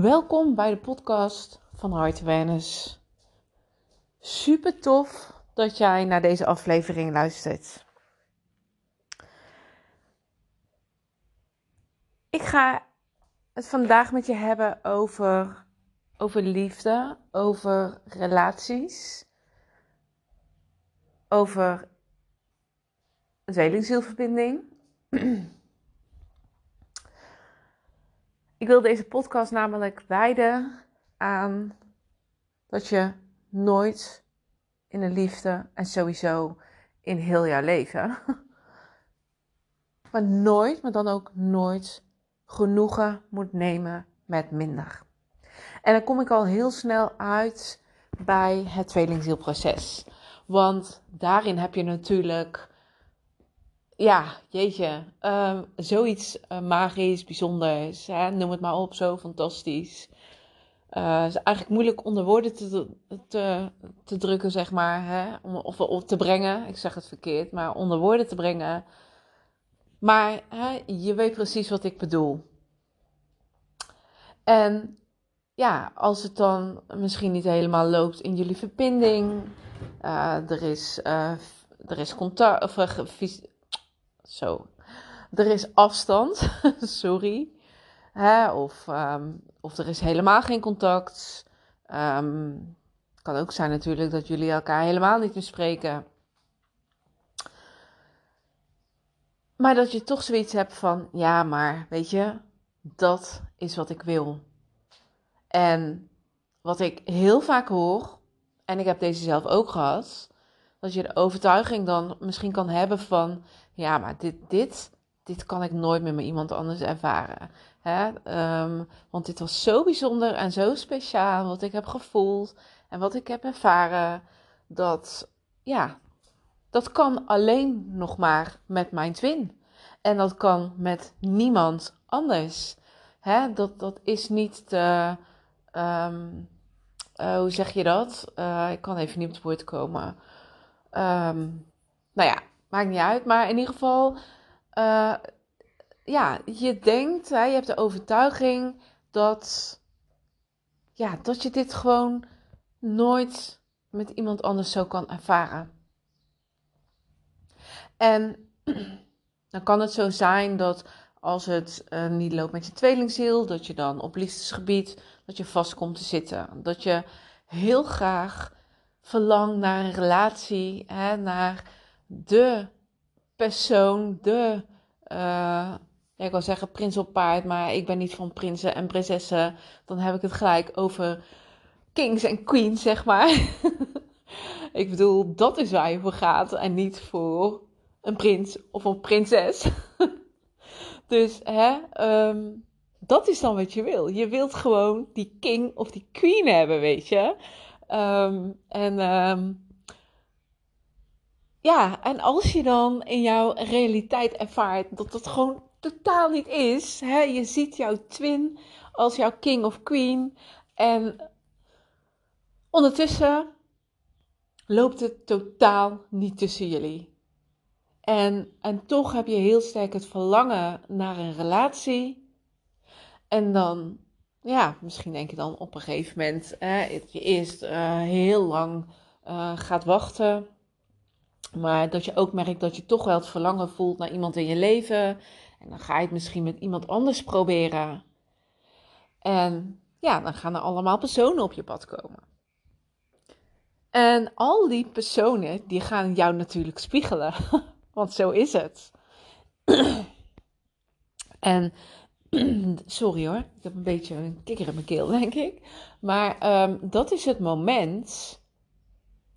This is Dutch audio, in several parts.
Welkom bij de podcast van Heart Awareness. Super tof dat jij naar deze aflevering luistert. Ik ga het vandaag met je hebben over, over liefde, over relaties, over een. Ik wil deze podcast namelijk wijden aan dat je nooit in de liefde en sowieso in heel jouw leven, maar nooit, maar dan ook nooit genoegen moet nemen met minder. En dan kom ik al heel snel uit bij het tweelingzielproces. Want daarin heb je natuurlijk ja, jeetje, uh, zoiets uh, magisch, bijzonders, hè? noem het maar op, zo fantastisch. Uh, is eigenlijk moeilijk onder woorden te, te, te drukken, zeg maar, hè? Of, of te brengen. Ik zeg het verkeerd, maar onder woorden te brengen. Maar hè, je weet precies wat ik bedoel. En ja, als het dan misschien niet helemaal loopt in jullie verbinding, uh, er is, er is contact, of zo. Er is afstand, sorry. Hè? Of, um, of er is helemaal geen contact. Um, kan ook zijn natuurlijk dat jullie elkaar helemaal niet meer spreken. Maar dat je toch zoiets hebt van, ja, maar weet je, dat is wat ik wil. En wat ik heel vaak hoor, en ik heb deze zelf ook gehad, dat je de overtuiging dan misschien kan hebben van, ja, maar dit, dit, dit kan ik nooit meer met iemand anders ervaren. Hè? Um, want dit was zo bijzonder en zo speciaal, wat ik heb gevoeld en wat ik heb ervaren, dat, ja, dat kan alleen nog maar met mijn twin. En dat kan met niemand anders. Hè? Dat, dat is niet te, um, uh, hoe zeg je dat? Uh, ik kan even niet op het woord komen. Um, nou ja, Maakt niet uit. Maar in ieder geval, uh, ja, je denkt, hè, je hebt de overtuiging dat, ja, dat je dit gewoon nooit met iemand anders zo kan ervaren. En dan kan het zo zijn dat als het uh, niet loopt met je tweelingziel, dat je dan op liefdesgebied, dat je vast komt te zitten. Dat je heel graag verlangt naar een relatie, hè, naar de persoon, de, uh, ik wil zeggen prins op paard, maar ik ben niet van prinsen en prinsessen. Dan heb ik het gelijk over kings en queens, zeg maar. ik bedoel, dat is waar je voor gaat en niet voor een prins of een prinses. dus hè, um, dat is dan wat je wil. Je wilt gewoon die king of die queen hebben, weet je. Um, en um, ja, en als je dan in jouw realiteit ervaart dat dat gewoon totaal niet is, hè, je ziet jouw twin als jouw king of queen en ondertussen loopt het totaal niet tussen jullie. En, en toch heb je heel sterk het verlangen naar een relatie. En dan, ja, misschien denk je dan op een gegeven moment, dat je eerst uh, heel lang uh, gaat wachten maar dat je ook merkt dat je toch wel het verlangen voelt naar iemand in je leven. En dan ga je het misschien met iemand anders proberen. En ja, dan gaan er allemaal personen op je pad komen. En al die personen, die gaan jou natuurlijk spiegelen. Want zo is het. en, sorry hoor, ik heb een beetje een kikker in mijn keel, denk ik. Maar um, dat is het moment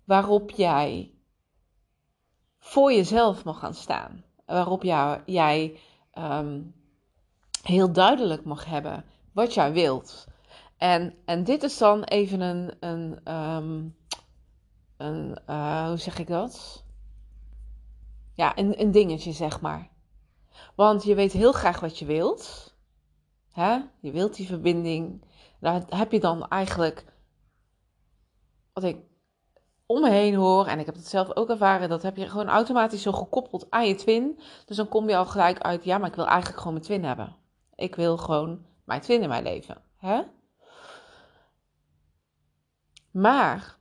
waarop jij voor jezelf mag gaan staan. Waarop jij um, heel duidelijk mag hebben wat jij wilt. En, en dit is dan even een, een, um, een uh, hoe zeg ik dat? Ja, een, een dingetje, zeg maar. Want je weet heel graag wat je wilt. Hè? Je wilt die verbinding. Daar heb je dan eigenlijk, wat ik om me heen hoor, en ik heb het zelf ook ervaren, dat heb je gewoon automatisch zo gekoppeld aan je twin. Dus dan kom je al gelijk uit, ja, maar ik wil eigenlijk gewoon mijn twin hebben. Ik wil gewoon mijn twin in mijn leven. Hè? Maar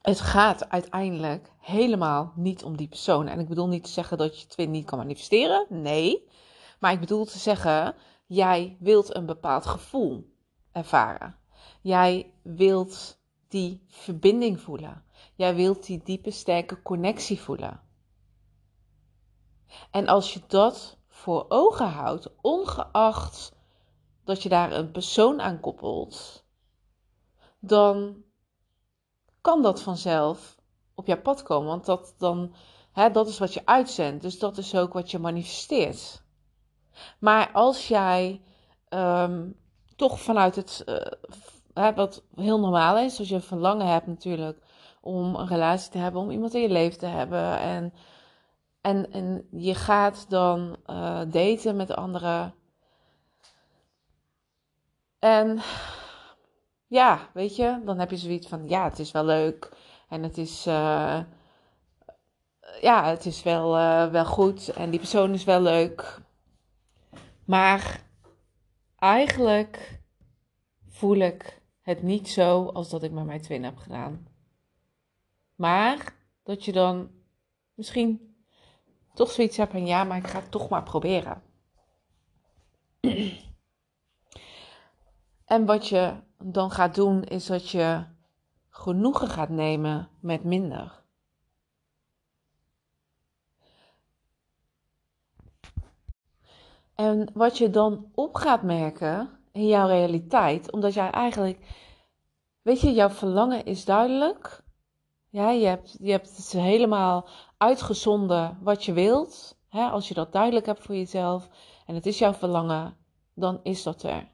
het gaat uiteindelijk helemaal niet om die persoon. En ik bedoel niet te zeggen dat je twin niet kan manifesteren. Nee. Maar ik bedoel te zeggen, jij wilt een bepaald gevoel ervaren. Jij wilt die verbinding voelen. Jij wilt die diepe, sterke connectie voelen. En als je dat voor ogen houdt, ongeacht dat je daar een persoon aan koppelt, dan kan dat vanzelf op jouw pad komen. Want dat, dan, hè, dat is wat je uitzendt. Dus dat is ook wat je manifesteert. Maar als jij ehm, toch vanuit het, uh, wat heel normaal is, als je een verlangen hebt natuurlijk om een relatie te hebben, om iemand in je leven te hebben. En, en, en je gaat dan uh, daten met anderen. En ja, weet je, dan heb je zoiets van, ja, het is wel leuk. En het is, uh, ja, het is wel, wel goed. En die persoon is wel leuk. Maar eigenlijk voel ik het niet zo als dat ik met mijn twin heb gedaan. Maar dat je dan misschien toch zoiets hebt van ja, maar ik ga het toch maar proberen. En wat je dan gaat doen, is dat je genoegen gaat nemen met minder. En wat je dan op gaat merken in jouw realiteit, omdat jij eigenlijk, weet je, jouw verlangen is duidelijk. Ja, je hebt, je hebt het helemaal uitgezonden wat je wilt. Hè? Als je dat duidelijk hebt voor jezelf en het is jouw verlangen, dan is dat er.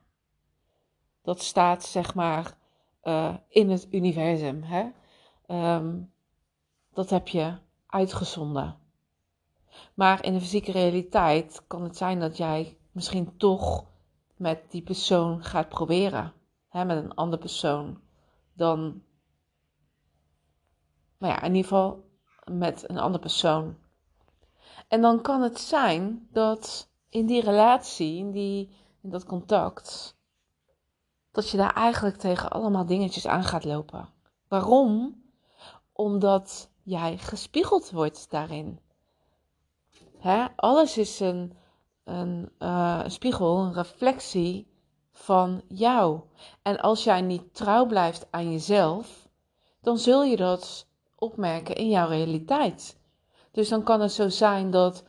Dat staat zeg maar uh, in het universum. Hè? Um, dat heb je uitgezonden. Maar in de fysieke realiteit kan het zijn dat jij misschien toch met die persoon gaat proberen. Hè, met een andere persoon. Dan, nou ja, in ieder geval met een andere persoon. En dan kan het zijn dat in die relatie, in, die, in dat contact, dat je daar eigenlijk tegen allemaal dingetjes aan gaat lopen. Waarom? Omdat jij gespiegeld wordt daarin. Hè? Alles is een, uh, een spiegel, een reflectie van jou. En als jij niet trouw blijft aan jezelf, dan zul je dat opmerken in jouw realiteit. Dus dan kan het zo zijn dat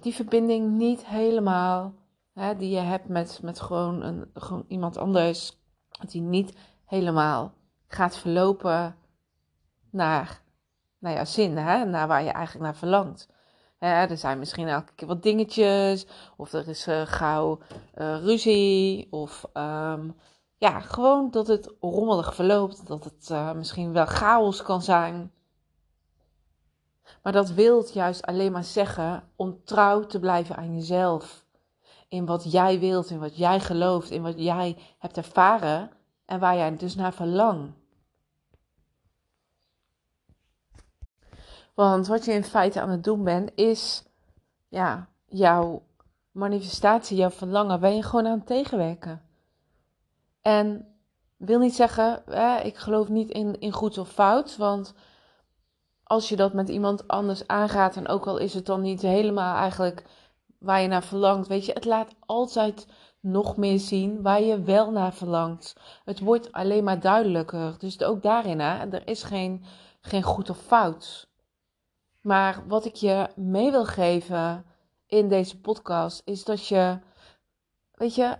die verbinding niet helemaal hè, die je hebt met, met gewoon, een, gewoon iemand anders, dat die niet helemaal gaat verlopen naar, naar jouw zin, hè, naar waar je eigenlijk naar verlangt. Er zijn misschien elke keer wat dingetjes, of er is uh, gauw uh, ruzie, of um, ja, gewoon dat het rommelig verloopt, dat het uh, misschien wel chaos kan zijn. Maar dat wil juist alleen maar zeggen om trouw te blijven aan jezelf in wat jij wilt, in wat jij gelooft, in wat jij hebt ervaren en waar jij dus naar verlangt. Want wat je in feite aan het doen bent, is ja, jouw manifestatie, jouw verlangen, ben je gewoon aan het tegenwerken. En wil niet zeggen, ik geloof niet in, in goed of fout, want als je dat met iemand anders aangaat, en ook al is het dan niet helemaal eigenlijk waar je naar verlangt. Weet je, het laat altijd nog meer zien waar je wel naar verlangt. Het wordt alleen maar duidelijker. Dus ook daarin, hè, er is geen, geen goed of fout. Maar wat ik je mee wil geven in deze podcast is dat je, weet je,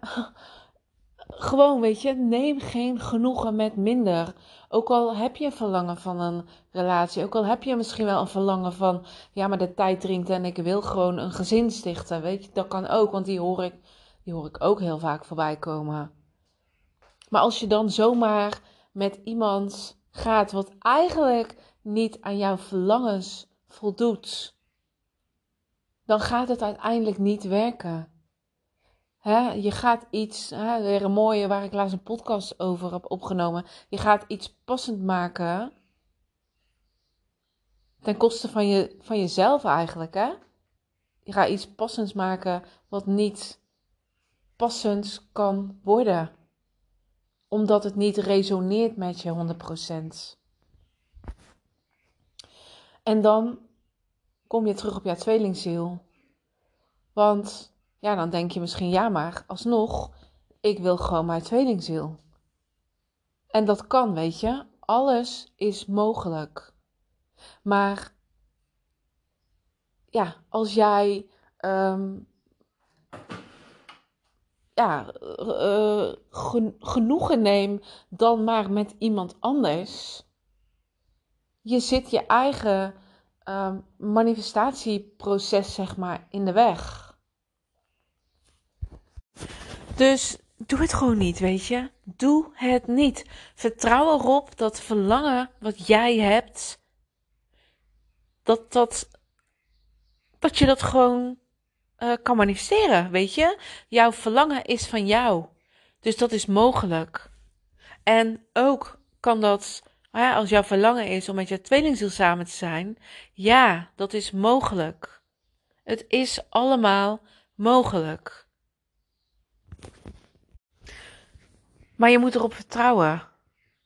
gewoon, weet je, neem geen genoegen met minder. Ook al heb je een verlangen van een relatie, ook al heb je misschien wel een verlangen van, ja, maar de tijd dringt en ik wil gewoon een gezin stichten, weet je, dat kan ook, want die hoor ik, die hoor ik ook heel vaak voorbij komen. Maar als je dan zomaar met iemand gaat wat eigenlijk niet aan jouw verlangens voldoet, dan gaat het uiteindelijk niet werken. Je gaat iets, hè, weer een mooie waar ik laatst een podcast over heb opgenomen. Je gaat iets passend maken. Ten koste van, je, van jezelf eigenlijk? Je gaat iets passends maken wat niet passend kan worden. omdat het niet resoneert met je 100%. En dan kom je terug op jouw tweelingziel. Want ja, dan denk je misschien, ja, maar alsnog, ik wil gewoon mijn tweelingziel. En dat kan, weet je. Alles is mogelijk. Maar ja, als jij um, ja, uh, genoegen neemt dan maar met iemand anders. Je zit je eigen um, manifestatieproces, zeg maar, in de weg. Dus doe het gewoon niet, weet je. Doe het niet. Vertrouw erop dat verlangen wat jij hebt, dat, dat, dat je dat gewoon uh, kan manifesteren, weet je. Jouw verlangen is van jou. Dus dat is mogelijk. En ook kan dat, ja, als jouw verlangen is om met je tweelingziel samen te zijn, ja, dat is mogelijk. Het is allemaal mogelijk. Maar je moet erop vertrouwen.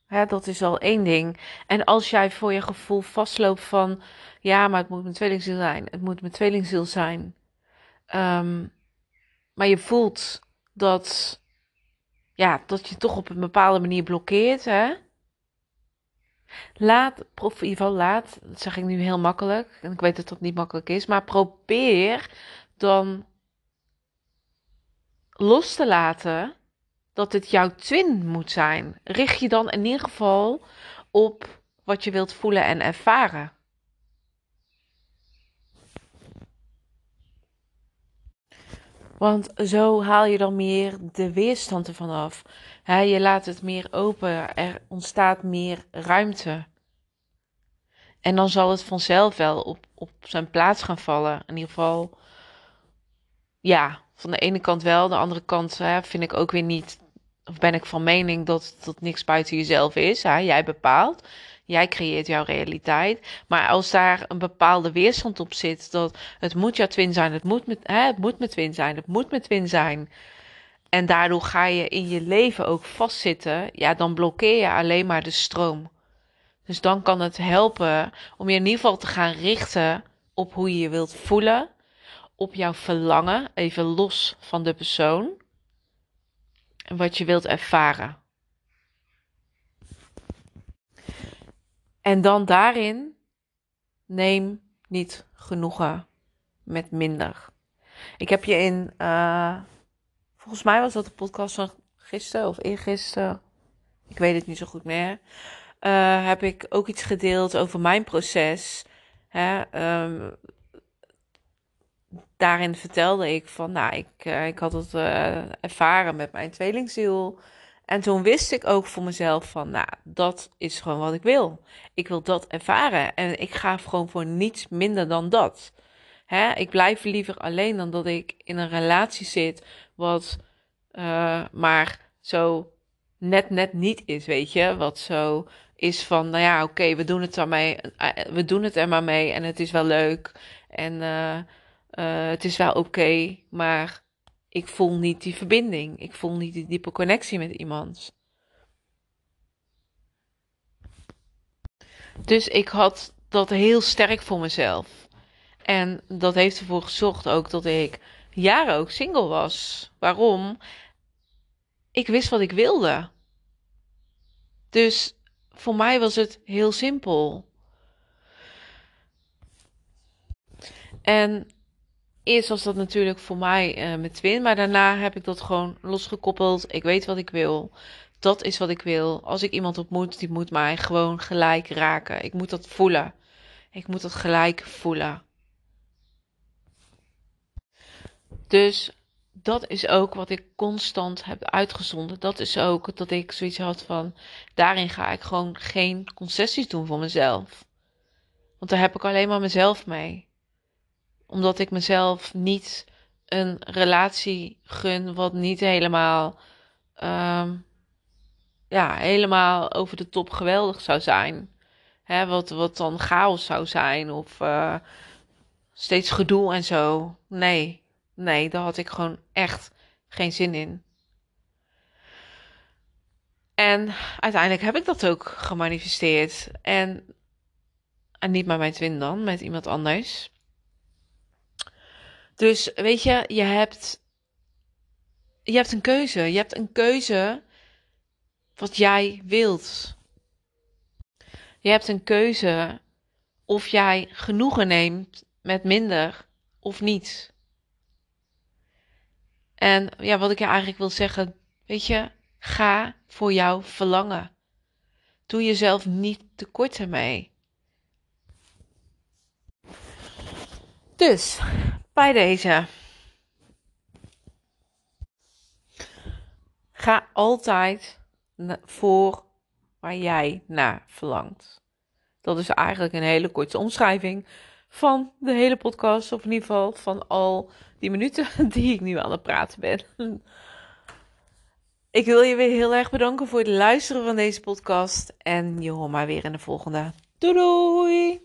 Hè, dat is al één ding. En als jij voor je gevoel vastloopt van, ja, maar het moet mijn tweelingziel zijn, het moet mijn tweelingziel zijn. Um, maar je voelt dat, ja, dat je toch op een bepaalde manier blokkeert, hè. Laat, of in ieder geval laat, dat zeg ik nu heel makkelijk, en ik weet dat dat niet makkelijk is, maar probeer dan los te laten dat het jouw twin moet zijn. Richt je dan in ieder geval op wat je wilt voelen en ervaren. Want zo haal je dan meer de weerstand ervan af. je laat het meer open, er ontstaat meer ruimte. En dan zal het vanzelf wel op, op zijn plaats gaan vallen. In ieder geval, ja, van de ene kant wel, de andere kant vind ik ook weer niet of ben ik van mening dat dat niks buiten jezelf is. Jij bepaalt. Jij creëert jouw realiteit. Maar als daar een bepaalde weerstand op zit, dat het moet jouw twin zijn, het moet met, hè, het moet met twin zijn, het moet met twin zijn. En daardoor ga je in je leven ook vastzitten. Ja, dan blokkeer je alleen maar de stroom. Dus dan kan het helpen om je in ieder geval te gaan richten op hoe je je wilt voelen. Op jouw verlangen, even los van de persoon en wat je wilt ervaren. En dan daarin neem niet genoegen met minder. Ik heb je in, uh, volgens mij was dat de podcast van gisteren of eergisteren, ik weet het niet zo goed meer, uh, heb ik ook iets gedeeld over mijn proces. Hè, um, daarin vertelde ik van, nou, ik, uh, ik had het ervaren met mijn tweelingziel. En toen wist ik ook voor mezelf van, nou, dat is gewoon wat ik wil. Ik wil dat ervaren en ik ga gewoon voor niets minder dan dat. Hè? Ik blijf liever alleen dan dat ik in een relatie zit wat uh, maar zo net net niet is, weet je. Wat zo is van, nou ja, oké, we doen het ermee, we doen het er maar mee en het is wel leuk. En uh, het is wel oké, maar ik voel niet die verbinding. Ik voel niet die diepe connectie met iemand. Dus ik had dat heel sterk voor mezelf. En dat heeft ervoor gezorgd ook dat ik jaren ook single was. Waarom? Ik wist wat ik wilde. Dus voor mij was het heel simpel. En Eerst was dat natuurlijk voor mij uh, met Twin, maar daarna heb ik dat gewoon losgekoppeld. Ik weet wat ik wil. Dat is wat ik wil. Als ik iemand ontmoet, die moet mij gewoon gelijk raken. Ik moet dat voelen. Ik moet dat gelijk voelen. Dus dat is ook wat ik constant heb uitgezonden. Dat is ook dat ik zoiets had van: daarin ga ik gewoon geen concessies doen voor mezelf. Want daar heb ik alleen maar mezelf mee omdat ik mezelf niet een relatie gun wat niet helemaal, um, ja, helemaal over de top geweldig zou zijn. Hè, wat, wat dan chaos zou zijn of uh, steeds gedoe en zo. Nee, nee, daar had ik gewoon echt geen zin in. En uiteindelijk heb ik dat ook gemanifesteerd. En, en niet met mijn twin dan, met iemand anders. Dus weet je, je hebt, je hebt een keuze. Je hebt een keuze wat jij wilt. Je hebt een keuze of jij genoegen neemt met minder of niet. En ja, wat ik je eigenlijk wil zeggen, weet je, ga voor jouw verlangen. Doe jezelf niet tekort ermee. Dus, bij deze. Ga altijd voor waar jij naar verlangt. Dat is eigenlijk een hele korte omschrijving van de hele podcast. Of in ieder geval van al die minuten die ik nu aan het praten ben. Ik wil je weer heel erg bedanken voor het luisteren van deze podcast. En je hoort mij weer in de volgende. Doei doei!